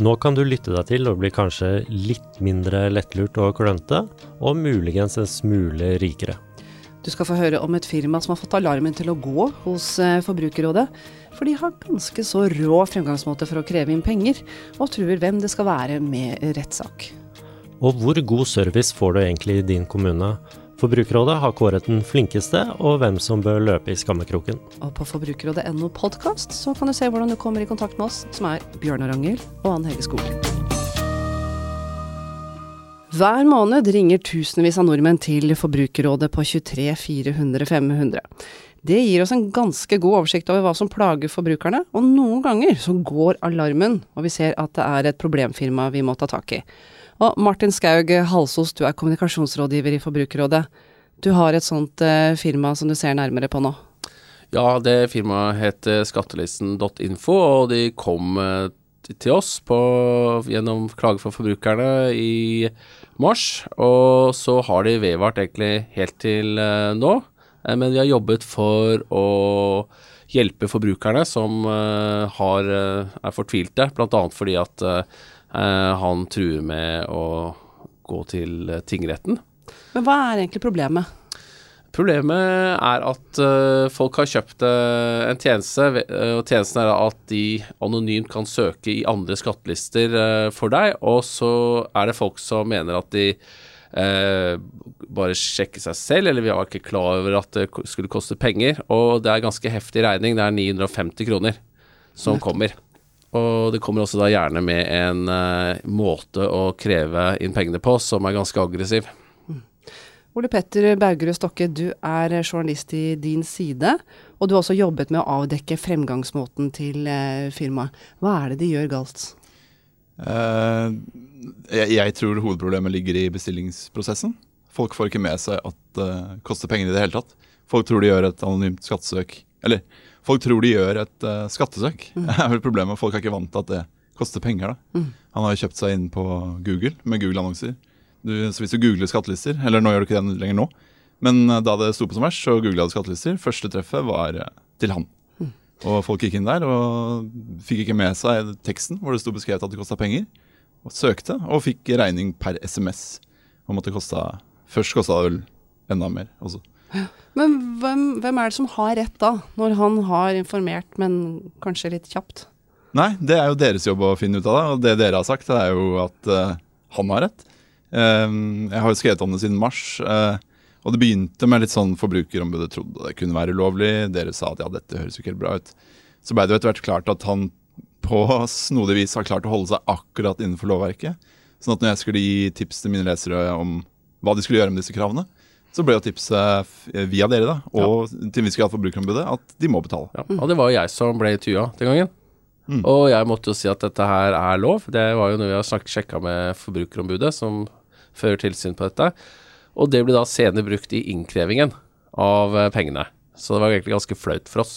Nå kan du lytte deg til og bli kanskje litt mindre lettlurt og klønete, og muligens en smule rikere. Du skal få høre om et firma som har fått alarmen til å gå hos eh, Forbrukerrådet. For de har ganske så rå fremgangsmåte for å kreve inn penger, og truer hvem det skal være med rettssak. Og hvor god service får du egentlig i din kommune? Forbrukerrådet har kåret den flinkeste, og hvem som bør løpe i skammekroken. Og på forbrukerrådet.no podkast så kan du se hvordan du kommer i kontakt med oss, som er Bjørnar Angel og Ann Hege Skog. Hver måned ringer tusenvis av nordmenn til Forbrukerrådet på 23 400 500. Det gir oss en ganske god oversikt over hva som plager forbrukerne, og noen ganger så går alarmen, og vi ser at det er et problemfirma vi må ta tak i. Og Martin Skaug Halsos, du er kommunikasjonsrådgiver i Forbrukerrådet. Du har et sånt eh, firma som du ser nærmere på nå? Ja, det firmaet heter skattelisten.info, og de kom eh, til oss på, gjennom klage for forbrukerne i mars. Og så har de vedvart egentlig helt til eh, nå. Men vi har jobbet for å hjelpe forbrukerne som har, er fortvilte, bl.a. fordi at han truer med å gå til eh, tingretten. Men hva er egentlig problemet? Problemet er at uh, folk har kjøpt en tjeneste, og tjenesten er at de anonymt kan søke i andre skattelister for deg, og så er det folk som mener at de bare sjekker seg selv, eller vi var ikke klar over at det skulle koste penger, og det er ganske heftig regning, det er 950 kroner som kommer. Og det kommer også da gjerne med en uh, måte å kreve inn pengene på som er ganske aggressiv. Ole Petter Baugerud Stokke, du er journalist i Din Side, og du har også jobbet med å avdekke fremgangsmåten til uh, firmaet. Hva er det de gjør galt? Uh, jeg, jeg, tror hovedproblemet ligger i bestillingsprosessen. Folk får ikke med seg at det uh, koster penger i det hele tatt. Folk tror de gjør et anonymt skattesøk. Eller Folk tror de gjør et uh, skattesøk. Mm. Det er vel problemet. Folk er ikke vant til at det koster penger. da. Mm. Han har jo kjøpt seg inn på Google med Google-annonser. Så hvis du googler skattelister, eller nå gjør du ikke det lenger nå, men uh, da det sto på som verst, så googla du skattelister. Første treffet var uh, til han. Mm. Og folk gikk inn der og fikk ikke med seg teksten hvor det sto beskrevet at det kosta penger. Og søkte, og fikk regning per SMS om at det kosta Først kosta det vel enda mer også. Men hvem, hvem, er det som har rett da, når han har informert, men kanskje litt kjapt? Nei, det er jo deres jobb å finne ut av det. Og det dere har sagt, det er jo at uh, han har rett. Uh, jeg har jo skrevet om det siden mars. Uh, og det begynte med litt sånn forbrukerombudet trodde det kunne være ulovlig. Dere sa at ja, dette høres jo ikke helt bra ut. Så ble det jo etter hvert klart at han på snodig vis har klart å holde seg akkurat innenfor lovverket. Sånn at når jeg skulle gi tips til mine lesere om hva de skulle gjøre med disse kravene, så ble jo tipset via dere da, og ja. til vi viss ha Forbrukerombudet at de må betale. Ja. Og det var jo jeg som ble tua den gangen. Mm. Og jeg måtte jo si at dette her er lov. Det var jo noe vi har sjekka med Forbrukerombudet, som fører tilsyn på dette. Og det ble da senere brukt i innkrevingen av eh, pengene. Så det var egentlig ganske flaut for oss.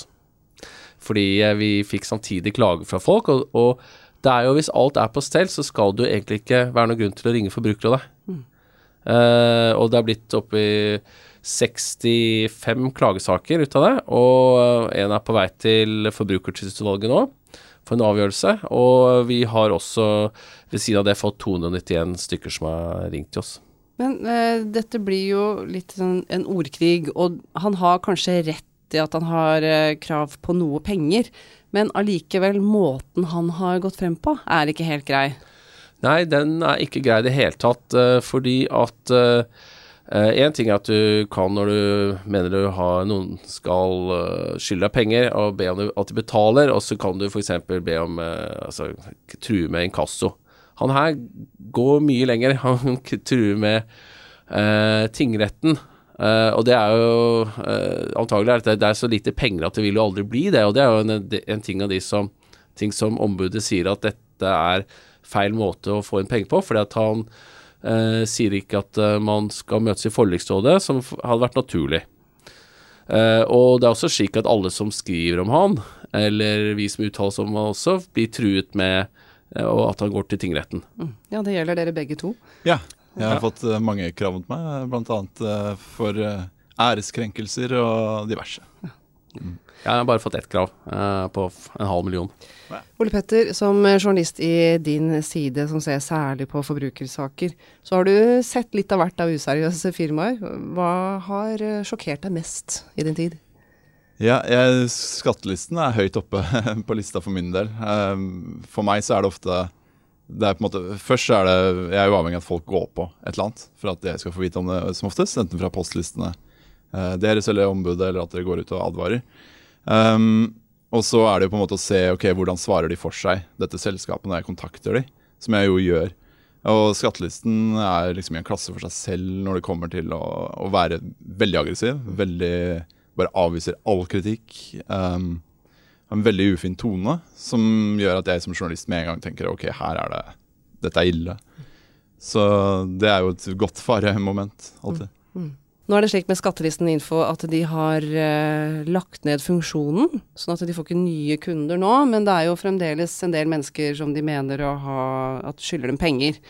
Fordi eh, vi fikk samtidig klage fra folk, og, og det er jo hvis alt er på stell, så skal det jo egentlig ikke være noen grunn til å ringe Forbrukerrådet. Uh, og det er blitt oppi 65 klagesaker ut av det, og en er på vei til Forbrukertilsynsutvalget nå for en avgjørelse. Og vi har også ved siden av det fått 291 stykker som har ringt til oss. Men uh, dette blir jo litt sånn en ordkrig, og han har kanskje rett i at han har uh, krav på noe penger, men allikevel, måten han har gått frem på, er ikke helt grei. Nei, den er ikke grei i det hele tatt, uh, fordi at Én uh, ting er at du kan, når du mener du har noen skal uh, skylde deg penger, og be om at de betaler, og så kan du f.eks. be om Altså true med inkasso. Han her går mye lenger. Han truer med tingretten. og det er jo antagelig at det, det er så lite penger at det vil jo aldri bli det, og det er jo en, en ting av de som, ting som ombudet sier at dette er feil måte å få inn penger på, fordi at han eh, sier ikke at eh, man skal møtes i forliksrådet, som hadde vært naturlig. Eh, og det er også slik at alle som skriver om han, eller vi som uttaler oss om han også, blir truet med eh, at han går til tingretten. Ja, det gjelder dere begge to. Ja. Jeg har Ja. fått eh, mange krav mot meg, bl.a. for eh, æreskrenkelser og diverse. Jeg har bare fått ett krav, eh, på en halv million. Ole Petter, som journalist i din side som ser særlig på forbrukersaker, så har du sett litt av hvert av useriøse firmaer. Hva har eh, sjokkert deg mest i din tid? Ja, jeg, skattelisten er høyt oppe på lista for min del. Um, For meg så er det ofte det er på en måte, Først er det Jeg er jo avhengig av at folk går på et eller annet for at jeg skal få vite om det som oftest. Enten fra postlistene eh, deres eller ombudet, eller at dere går ut og advarer. Um, og så er det jo på en måte å se ok, hvordan svarer de for seg, dette selskapet, når jeg kontakter de, som jeg jo gjør. Og skattelisten er liksom i en klasse for seg selv når det kommer til å, å være veldig aggressiv. Veldig Bare avviser all kritikk. Um, en veldig ufin tone som gjør at jeg som journalist med en gang tenker ok, her er det Dette er ille. Så det er jo et godt faremoment, alltid. Nå er det slik med Skattelisten Info at de har eh, lagt ned funksjonen, sånn at de får ikke nye kunder nå, men det er jo fremdeles en del mennesker som de mener å ha at skylder dem penger.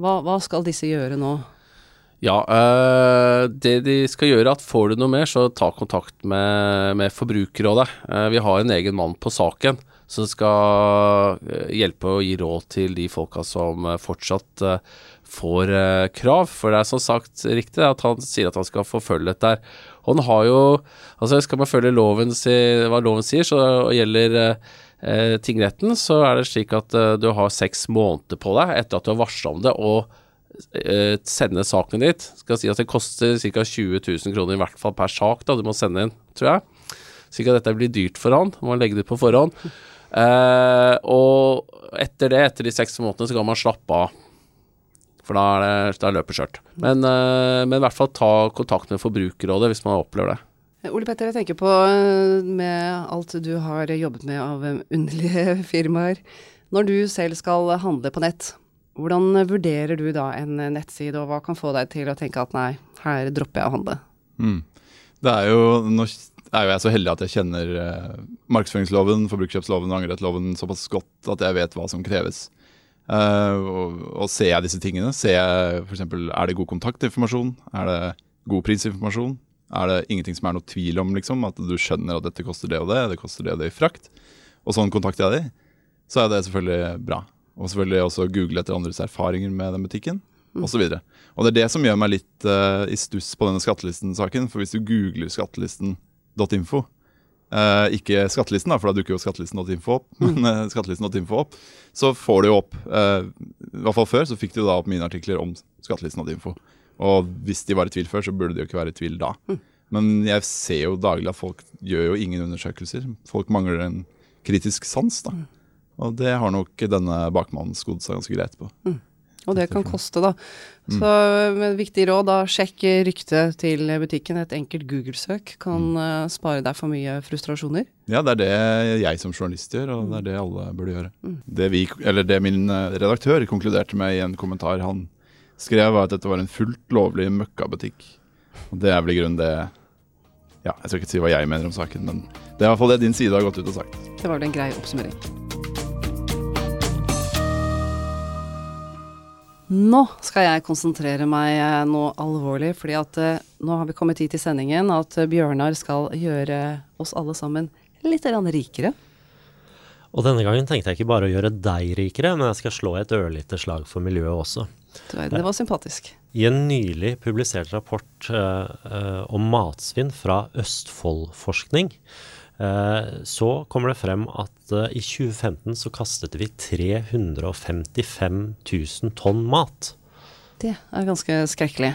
Hva, hva skal disse gjøre nå? Ja, eh, det de skal gjøre er at får du noe mer, så ta kontakt med, med Forbrukerrådet. Eh, vi har en egen mann på saken som skal eh, hjelpe å gi råd til de folka som eh, fortsatt eh, får eh, krav. For det er som sagt riktig at han sier at han skal forfølge dette her. Han har jo Altså skal man følge loven, si, hva loven sier, så gjelder eh, eh, tingretten, så er det slik at eh, du har seks måneder på deg etter at du har varsla om det. og eh, sende saken dit. Skal si at det koster ca. 20 000 kroner i hvert fall per sak da du må sende inn, tror jeg. Slik at dette blir dyrt for han, må legge det på forhånd. Eh, og etter det, etter de seks månedene, så kan man slappe av. For da, er det, det løper skjørt. Men, eh, men i hvert fall ta kontakt med Forbrukerrådet hvis man opplever det. Eh, Ole Petter, jeg tenker på eh, med alt du har jobbet med av underlige firmaer. Når du selv skal handle på nett, hvordan vurderer du da en nettside, og hva kan få deg til å tenke at nei, her dropper jeg å handle? Mm. Det er jo, nå er jo jeg så heldig at jeg kjenner markedsføringsloven, forbrukerkjøpsloven og angrerettloven såpass godt at jeg vet hva som kreves. Eh, og, og ser jeg disse tingene, ser jeg f.eks. er det god kontaktinformasjon, er det god prisinformasjon, er det ingenting som er noe tvil om, liksom, at du skjønner at dette koster det og det, det koster det og det i frakt, og sånn kontakter jeg de, så er det selvfølgelig bra. Og selvfølgelig også google etter andres erfaringer med den butikken, osv. Og, så videre. og det er det som gjør meg litt uh, i stuss på denne skattelisten-saken. For hvis du googler skattelisten.info, eh, ikke skattelisten, da, for da dukker jo skattelisten.info opp, men skattelisten.info opp, så får du jo opp uh, I hvert fall før så fikk du da opp mine artikler om skattelisten.info. Og hvis de var i tvil før, så burde de jo ikke være i tvil da. Men jeg ser jo daglig at folk gjør jo ingen undersøkelser. Folk mangler en kritisk sans, da. Og det har nok denne bakmannen skodd seg ganske greit på. Og det kan koste, da. Så med et viktig råd, da, sjekk ryktet til butikken. Et enkelt Google-søk kan uh, spare deg for mye frustrasjoner. Ja, det er det jeg som journalist gjør, og det er det alle burde gjøre. Det, vi, eller det min eh, redaktør konkluderte med i en kommentar han skrev, var at dette var en fullt lovlig møkkabutikk. Og det er vel i grunnen det Ja, jeg skal ikke si hva jeg mener om saken, men det er i hvert fall det din side har gått ut og sagt. Det var vel en grei oppsummering. Nå skal jeg konsentrere meg eh, noe alvorlig, fordi at eh, nå har vi kommet hit i sendingen at eh, Bjørnar skal gjøre oss alle sammen litt rikere. Og denne gangen tenkte jeg ikke bare å gjøre deg rikere, men jeg skal slå et ørlite slag for miljøet også. Det var sympatisk. I en nylig publisert rapport om matsvinn fra Østfoldforskning, så kommer det frem at eh, i 2015 så kastet vi 355 000 tonn mat. Det er ganske skrekkelig.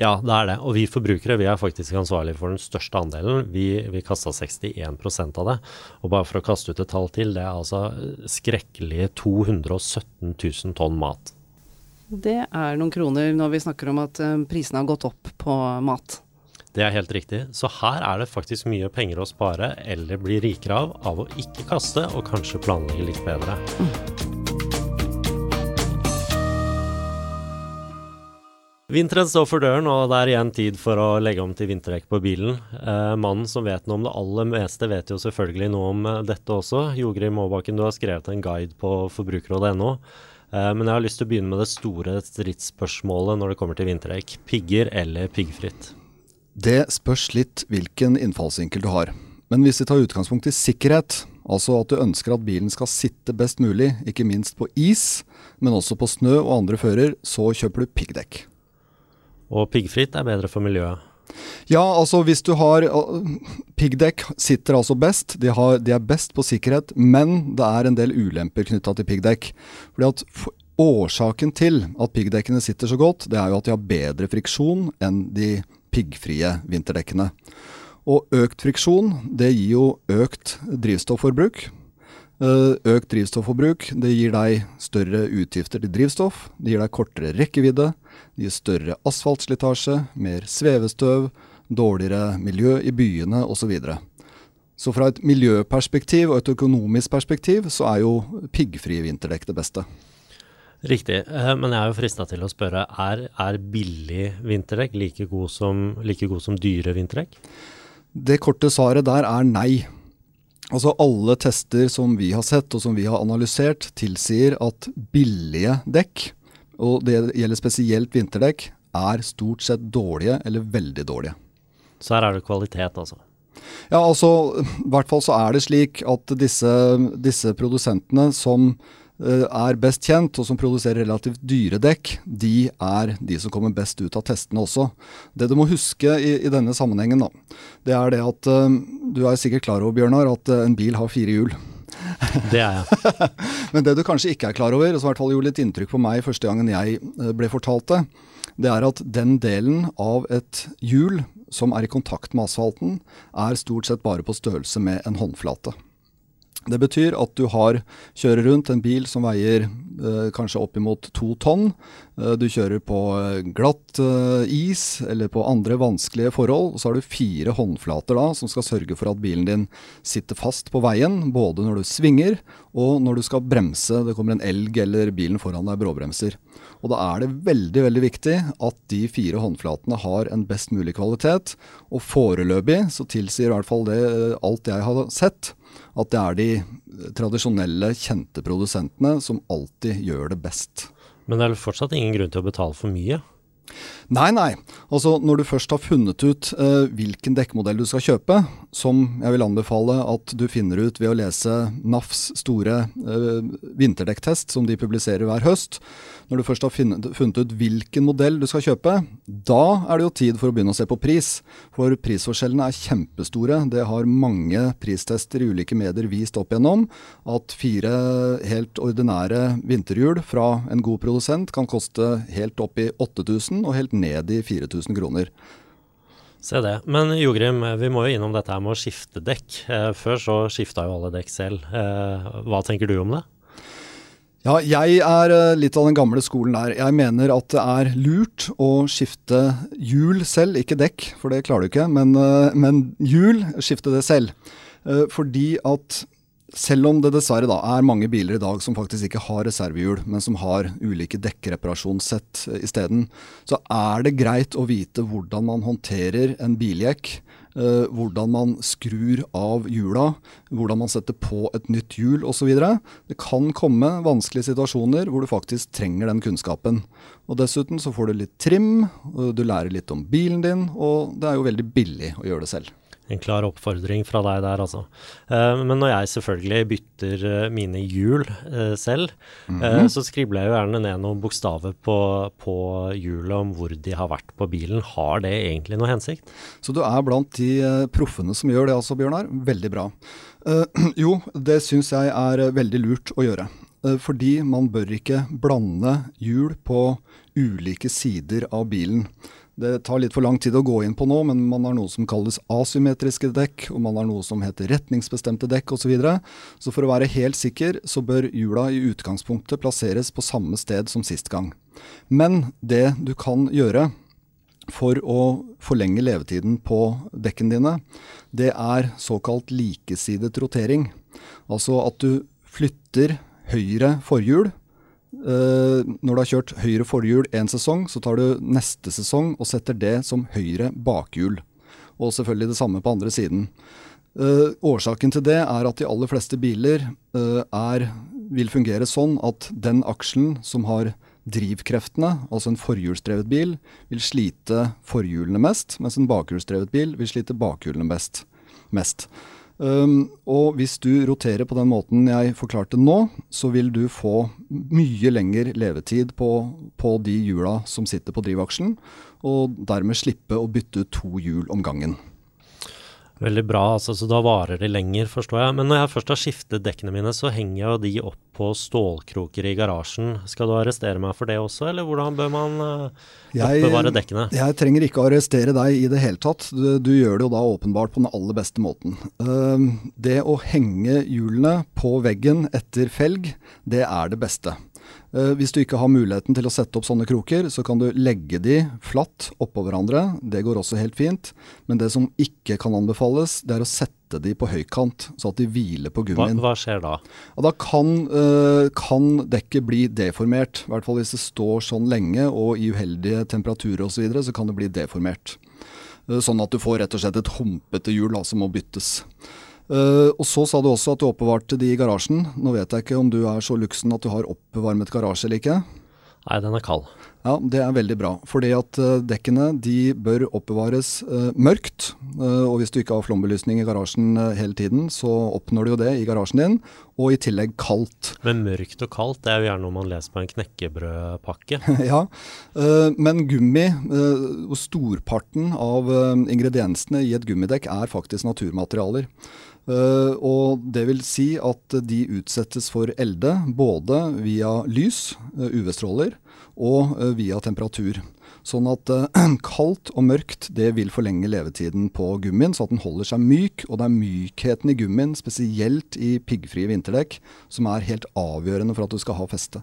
Ja, det er det. Og vi forbrukere vi er faktisk ansvarlige for den største andelen. Vi, vi kasta 61% av det. Og bare for å kaste ut et tall til, det er altså skrekkelige 217 000 tonn mat. Det er noen kroner når vi snakker om at eh, prisene har gått opp på mat. Det er helt riktig. Så her er det faktisk mye penger å spare eller bli rikere av av å ikke kaste og kanskje planlegge litt bedre. Vinteren står for døren, og det er igjen tid for å legge om til vinterdekk på bilen. Eh, mannen som vet noe om det aller meste, vet jo selvfølgelig noe om eh, dette også. Jogrid Maabakken, du har skrevet en guide på forbrukerrådet.no. Eh, men jeg har lyst til å begynne med det store stridsspørsmålet når det kommer til vinterdekk. Pigger eller piggfritt? Det spørs litt hvilken innfallsvinkel du har. Men hvis vi tar utgangspunkt i sikkerhet, altså at du ønsker at bilen skal sitte best mulig, ikke minst på is, men også på snø og andre fører, så kjøper du piggdekk. Og piggfritt er bedre for miljøet? Ja, altså hvis du har Piggdekk sitter altså best. De, har, de, er best på sikkerhet, men det er en del ulemper knytta til piggdekk. Fordi at Årsaken til at piggdekkene sitter så godt, det er jo at de har bedre friksjon enn de piggfrie vinterdekkene. Og økt friksjon, det gir jo økt drivstofforbruk. Eh, økt drivstofforbruk det gir deg større utgifter til drivstoff. Det gir deg kortere rekkevidde. Det gir større asfaltslitasje, mer svevestøv, dårligere miljø i byene osv. Så, videre. så fra et miljøperspektiv og et økonomisk perspektiv så er jo piggfrie vinterdekk det beste. Riktig, eh, men jeg er jo frista til å spørre, er, er billig vinterdekk like god som, like god som dyre vinterdekk? Det korte svaret der er nei. Altså Alle tester som vi har sett og som vi har analysert, tilsier at billige dekk, og det gjelder spesielt vinterdekk, er stort sett dårlige eller veldig dårlige. Så her er det kvalitet, altså? Ja, altså i hvert fall så er det slik at disse, disse produsentene som er best kjent, og som produserer relativt dyre dekk, de er de som kommer best ut av testene også. Det du må huske i, i denne sammenhengen, da, det er det at uh, Du er sikkert klar over, Bjørnar, at uh, en bil har fire hjul. Det er jeg. Men det du kanskje ikke er klar over, og som i hvert fall gjorde litt inntrykk på meg første gangen jeg ble fortalt det, det er at den delen av et hjul som er i kontakt med asfalten, er stort sett bare på størrelse med en håndflate. Det betyr at du har, kjører rundt en bil som veier eh, kanskje oppimot to tonn. Eh, du kjører på eh, glatt eh, is eller på andre vanskelige forhold. og Så har du fire håndflater da, som skal sørge for at bilen din sitter fast på veien. Både når du svinger og når du skal bremse. Det kommer en elg eller bilen foran deg bråbremser. Og Da er det veldig veldig viktig at de fire håndflatene har en best mulig kvalitet. Og foreløpig så tilsier i hvert fall det eh, alt jeg har sett at det er de tradisjonelle, kjente produsentene som alltid gjør det best. Men det er fortsatt ingen grunn til å betale for mye? Nei, nei. Altså Når du først har funnet ut eh, hvilken dekkmodell du skal kjøpe, som jeg vil anbefale at du finner ut ved å lese NAFs store eh, vinterdekktest som de publiserer hver høst, når du først har funnet, funnet ut hvilken modell du skal kjøpe, da er det jo tid for å begynne å se på pris. For prisforskjellene er kjempestore. Det har mange pristester i ulike medier vist opp igjennom. At fire helt ordinære vinterhjul fra en god produsent kan koste helt opp i 8000 og helt ned i 4000 kroner. Se det. Men Jogrim, vi må jo innom dette her med å skifte dekk. Eh, før så skifta jo alle dekk selv. Eh, hva tenker du om det? Ja, jeg er eh, litt av den gamle skolen der. Jeg mener at det er lurt å skifte hjul selv, ikke dekk, for det klarer du ikke. Men, men hjul, skifte det selv. Fordi at selv om det dessverre da er mange biler i dag som faktisk ikke har reservehjul, men som har ulike dekkreparasjonssett isteden, så er det greit å vite hvordan man håndterer en biljekk Uh, hvordan man skrur av hjula, hvordan man setter på et nytt hjul osv. Det kan komme vanskelige situasjoner hvor du faktisk trenger den kunnskapen. Og Dessuten så får du litt trim, du lærer litt om bilen din, og det er jo veldig billig å gjøre det selv. En klar oppfordring fra deg der, altså. Uh, men når jeg selvfølgelig bytter uh, mine hjul uh, selv, mm -hmm. så skribler jeg jo gjerne ned noen bokstaver på, på hjulet om hvor de har vært på bilen. Har det egentlig noe hensikt? Så du er blant de proffene som gjør det altså, Bjørnar. Veldig bra. jo, det syns jeg er veldig lurt å gjøre. fordi man bør ikke blande hjul på ulike sider av bilen. Det tar litt for lang tid å gå inn på nå, men man har noe som kalles asymmetriske dekk, og man har noe som heter retningsbestemte dekk osv. Så, videre. så for å være helt sikker, så bør hjula i utgangspunktet plasseres på samme sted som sist gang. Men det du kan gjøre for å forlenge levetiden på dekkene dine, det er såkalt likesidet rotering. Altså at du flytter høyre forhjul når du har kjørt høyre forhjul én sesong, så tar du neste sesong og setter det som høyre bakhjul. Og selvfølgelig det samme på andre siden. Eh, årsaken til det er at de aller fleste biler eh, er, vil fungere sånn at den akselen som har drivkreftene, altså en forhjulsdrevet bil, vil slite forhjulene mest, mens en bakhjulsdrevet bil vil slite bakhjulene mest. mest. Um, og hvis du roterer på den måten jeg forklarte nå, så vil du få mye lengre levetid på, på de hjula som sitter på drivaksjen, og dermed slippe å bytte to hjul om gangen. Veldig bra, altså, så da varer de lenger, forstår jeg. Men når jeg først har skiftet dekkene mine, så henger jo de opp på stålkroker i garasjen. Skal du arrestere meg for det også, eller hvordan bør man uh, oppbevare dekkene? Jeg trenger ikke arrestere deg i det hele tatt. Du, du, gjør det jo da åpenbart på den aller beste måten. Uh, det å henge hjulene på veggen etter felg, det er det beste. Eh, hvis du ikke har muligheten til å sette opp sånne kroker, så kan du legge de flatt oppå hverandre. Det går også helt fint. Men det som ikke kan anbefales, det er å sette de på høykant, så at de hviler på gummien. Hva, hva skjer da? Ja, da kan, uh, kan, dekket bli deformert. I hvert fall hvis det står sånn lenge og i uheldige temperaturer osv., så, videre, så kan det bli deformert. Uh, sånn at du får rett og slett et humpete hjul som må byttes. Uh, og så sa du også at du oppbevarte de i garasjen. Nå vet jeg ikke om du er så luksen at du har oppvarmet garasje eller ikke. Nei, den er kald. Ja, Det er veldig bra. Fordi at uh, dekkene de bør oppbevares uh, mørkt. og hvis du ikke har flombelysning i garasjen hele tiden, så oppnår du jo det i garasjen din. Og i tillegg kaldt. Men mørkt og kaldt, det er jo gjerne noe man leser på en knekkebrødpakke. ja, men gummi, og storparten av ingrediensene i et gummidekk er faktisk naturmaterialer. Uh, og det vil si at de utsettes for elde både via lys, uh, UV-stråler, og uh, via temperatur. Sånn at kaldt og mørkt det vil forlenge levetiden på gummien, så at den holder seg myk. Og det er mykheten i gummien, spesielt i piggfrie vinterdekk, som er helt avgjørende for at du skal ha feste.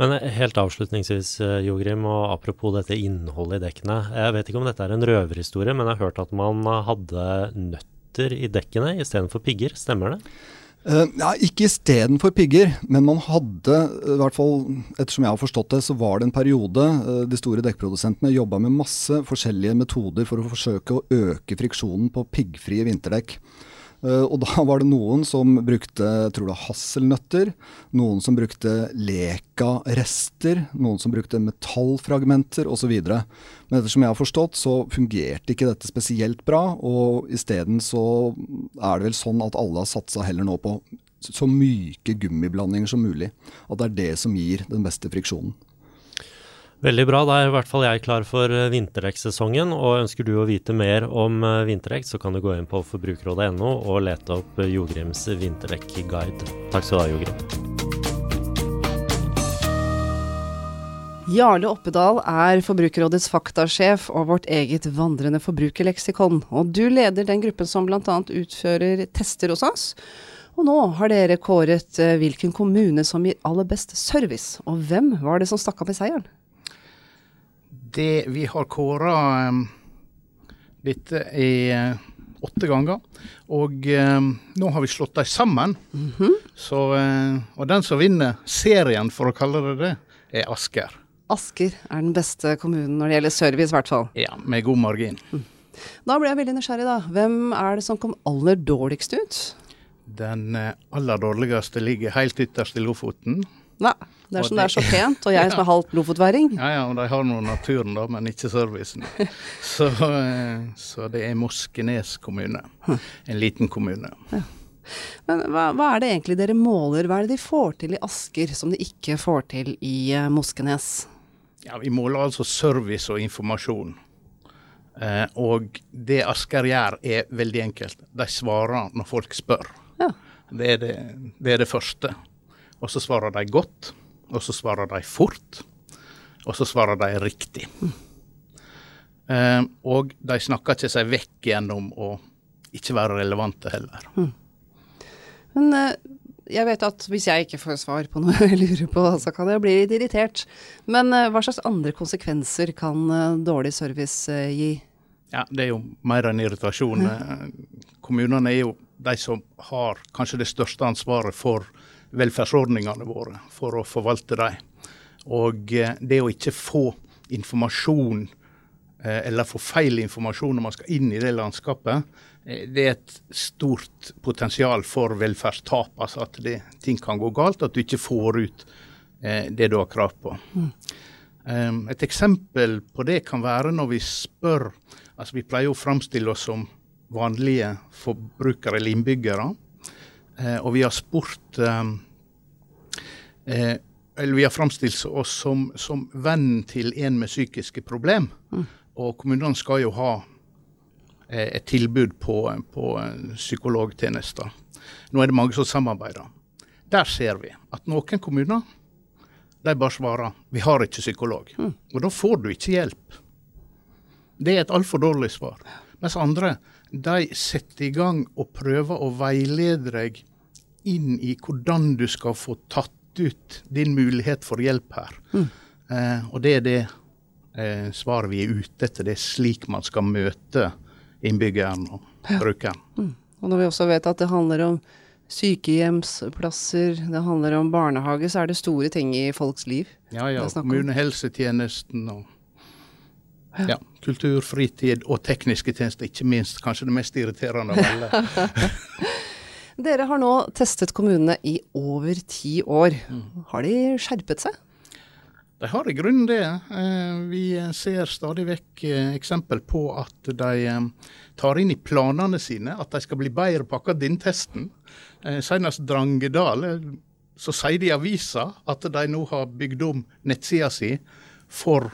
Men helt avslutningsvis, Jogrim, og apropos dette innholdet i dekkene. Jeg vet ikke om dette er en røverhistorie, men jeg har hørt at man hadde nøtt nøtter i dekkene istedenfor pigger, stemmer det? Uh, ja, ikke istedenfor pigger, men man hadde, i hvert fall ettersom jeg har forstått det, så var det en periode uh, de store dekkprodusentene jobba med masse forskjellige metoder for å forsøke å øke friksjonen på piggfrie vinterdekk. Uh, og da var det noen som brukte tror det, hasselnøtter, noen som brukte leka-rester, noen som brukte metallfragmenter osv. Men ettersom jeg har forstått, så fungerte ikke dette spesielt bra. Og isteden så er det vel sånn at alle har satsa heller nå på så myke gummiblandinger som mulig. At det er det som gir den beste friksjonen. Veldig bra. Da er i hvert fall jeg klar for eh. Og ønsker du å vite mer om eh, vinterdekk, så kan du gå inn på forbrukerrådet.no og lete opp eh, Jogrims vinterdekkguide. Takk skal du ha, Jogrim. Jarle Oppedal er Forbrukerrådets faktasjef og vårt eget vandrende forbrukerleksikon. Og du leder den gruppen som bl.a. utfører tester hos oss. Og nå har dere kåret hvilken kommune som gir aller best service. Og hvem var det som stakk av med seieren? det vi har kåra um, dette i uh, åtte ganger. Og um, nå har vi slått dem sammen. Mm -hmm. Så, uh, og den som vinner serien, for å kalle det det, er Asker. Asker er den beste kommunen når det gjelder service, i hvert fall. Ja, med god margin. Mm. Da blir jeg veldig nysgjerrig, da. Hvem er det som kom aller dårligst ut? Den uh, aller dårligste ligger helt ytterst i Lofoten. Nei. Det er som det er så pent, og jeg som er halvt lofotværing. Ja, ja, og de har nå naturen, da, men ikke servicen. Så, eh, så det er Moskenes kommune. En liten kommune. Ja. Men hva, hva, er det egentlig dere måler? Hva er det de får til i Asker som de ikke får til i uh, Moskenes? Ja, Vi måler altså service og informasjon. Eh, og det Asker gjør er veldig enkelt. De svarer når folk spør. Ja. Det, er det, det, er det første. Og så svarer de godt og så svarer de fort, og så svarer de riktig. Mm. Uh, og de snakker ikke seg vekk gjennom å ikke være relevante heller. Mm. Men uh, jeg vet at hvis jeg ikke får svar på noe jeg lurer på, så kan jeg bli litt irritert. Men uh, hva slags andre konsekvenser kan dårlig service gi? Ja, Det er jo mer enn irritasjon. Kommunene er jo de som har kanskje det største ansvaret for velferdsordningene våre for å forvalte dem. Og eh, det å ikke få informasjon, eh, eller få feil informasjon når man skal inn i det landskapet, eh, det er et stort potensial for velferdstap. Altså at det, ting kan gå galt, at du ikke får ut eh, det du har krav på. Mm. Um, et eksempel på det kan være når vi spør altså Vi pleier å framstille oss som vanlige forbrukere eller innbyggere. Eh, og vi har spurt um, eh, eller vi har framstilt oss som, som venn til en med psykiske problem. Mm. Og kommunene skal jo ha eh, et tilbud på, på eh, psykologtjenester. Nå er det mange som samarbeider. Der ser vi at noen kommuner de bare svarer vi har ikke psykolog. Mm. Og da får du ikke hjelp. Det er et altfor dårlig svar. Mens andre de setter i gang og prøver å veilede deg inn i hvordan du skal få tatt ut din mulighet for hjelp her. Mm. Eh, og det er det eh, svaret vi er ute etter. Det er slik man skal møte innbyggeren og brukeren. Ja. Mm. Og når vi også vet at det handler om sykehjemsplasser, det handler om barnehage, så er det store ting i folks liv. Ja, ja. Kommunehelsetjenesten og ja, kultur, fritid og tekniske tjenester, ikke minst. Kanskje det mest irriterende av alle. Dere har nå testet kommunene i over ti år. Har de skjerpet seg? De har i grunnen det. Eh, vi ser stadig vekk eh, eksempel på at de eh, tar inn i planene sine at de skal bli bedre på akkurat den testen. Senest Drangedal. Så sier de i avisa at de nå har bygd om nettsida si for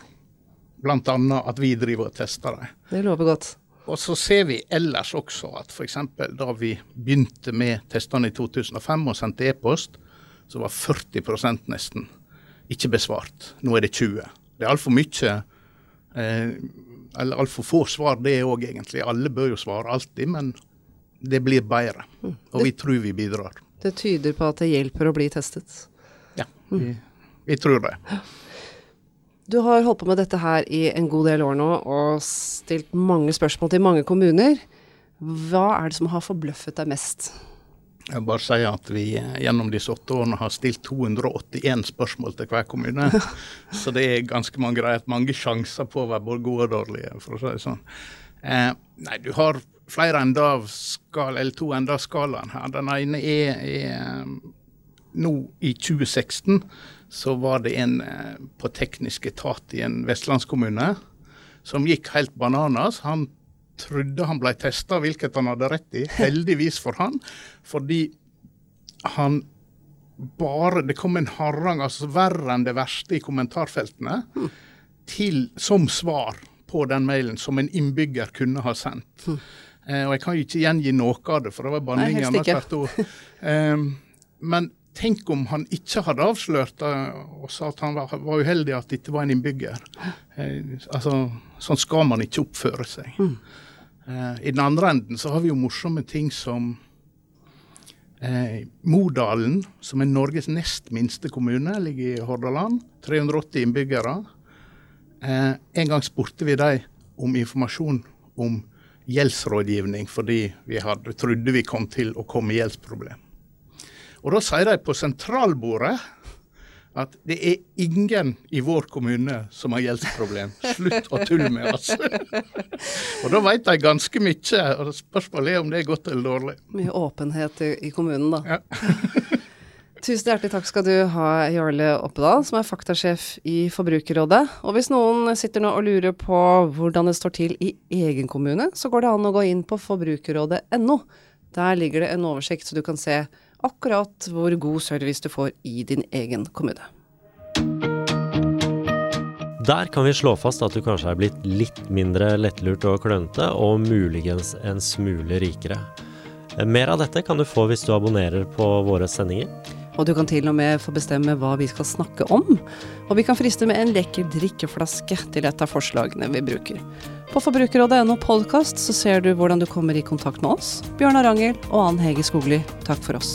bl.a. at vi driver og tester dem. Det lover godt. Og så ser vi ellers også at f.eks. da vi begynte med testene i 2005 og sendte e-post, så var 40% nesten ikke besvart. Nå er det 20. Det er altfor mye eh, eller altfor få svar, det òg egentlig. Alle bør jo svare alltid, men det blir bedre. Mm. Og vi tror vi bidrar. Det tyder på at det hjelper å bli testet? Ja, vi, vi tror det. Du har holdt på med dette her i en god del år nå og stilt mange spørsmål til mange kommuner. Hva er det som har forbløffet deg mest? Jeg bare si at vi gjennom disse åtte årene har stilt 281 spørsmål til hver kommune. Så det er ganske mange greier, Mange sjanser på å være både gode og dårlige, for å si det sånn. Eh, nei, du har flere enda av skala, eller to enda av skalaen her. Den ene er, er nå i 2016 så var det en eh, på teknisk etat i en vestlandskommune som gikk helt bananas. Han trodde han ble testa, hvilket han hadde rett i. Heldigvis for han, fordi han bare Det kom en harang, altså verre enn det verste i kommentarfeltene, til, som svar på den mailen som en innbygger kunne ha sendt. Eh, og jeg kan jo ikke gjengi noe av det, for det var banning i annethvert ord. Eh, men Tenk om han ikke hadde avslørt det og sa at han var, var uheldig at dette var en innbygger. Eh, altså, sånn skal man ikke oppføre seg. Mm. Eh, I den andre enden så har vi jo morsomme ting som eh, Modalen, som er Norges nest minste kommune, ligger i Hordaland. 380 innbyggere. Eh, en gang spurte vi dem om informasjon om gjeldsrådgivning, fordi vi hadde, trodde vi kom til å komme gjeldsproblem. Og da sier de på sentralbordet at det er ingen i vår kommune som har gjeldsproblem. Slutt å tulle med oss. og da vet de ganske mye. og Spørsmålet er om det er godt eller dårlig. Mye åpenhet i, i kommunen, da. Ja. Tusen hjertelig takk skal du ha, Jarle Oppedal, som er faktasjef i Forbrukerrådet. Og hvis noen sitter nå og lurer på hvordan det står til i egen kommune, så går det an å gå inn på forbrukerrådet.no. Der ligger det en oversikt, så du kan se akkurat hvor god service du får i din egen kommune. Der kan vi slå fast at du kanskje er blitt litt mindre lettlurt og klønete, og muligens en smule rikere. Mer av dette kan du få hvis du abonnerer på våre sendinger. Og du kan til og med få bestemme hva vi skal snakke om. Og vi kan friste med en lekker drikkeflaske til et av forslagene vi bruker. På forbrukerrådet.no podkast så ser du hvordan du kommer i kontakt med oss. Bjørnar Angel og Ann Hege Skogli, takk for oss.